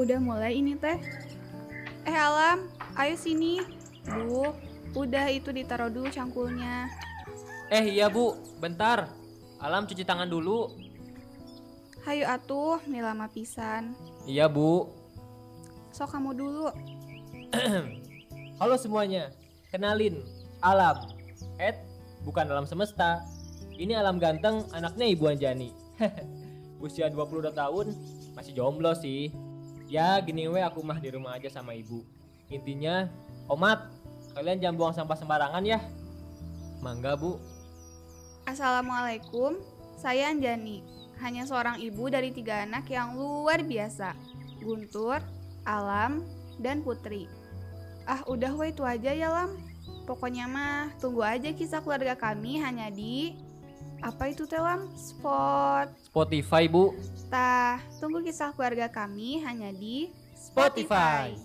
Udah mulai ini teh. Eh Alam, ayo sini. Bu, udah itu ditaruh dulu cangkulnya. Eh iya bu, bentar. Alam cuci tangan dulu. Hayu atuh, lama pisan. Iya bu. Sok kamu dulu. Halo semuanya, kenalin Alam. Ed, bukan alam semesta. Ini alam ganteng, anaknya Ibu Anjani. Usia 22 tahun, masih jomblo sih. Ya gini we aku mah di rumah aja sama ibu. Intinya, Omat, kalian jangan buang sampah sembarangan ya. Mangga bu. Assalamualaikum, saya Anjani. Hanya seorang ibu dari tiga anak yang luar biasa. Guntur, Alam, dan Putri. Ah udah weh itu aja ya Lam. Pokoknya mah tunggu aja kisah keluarga kami hanya di apa itu telam spot Spotify bu. tah tunggu kisah keluarga kami hanya di Spotify.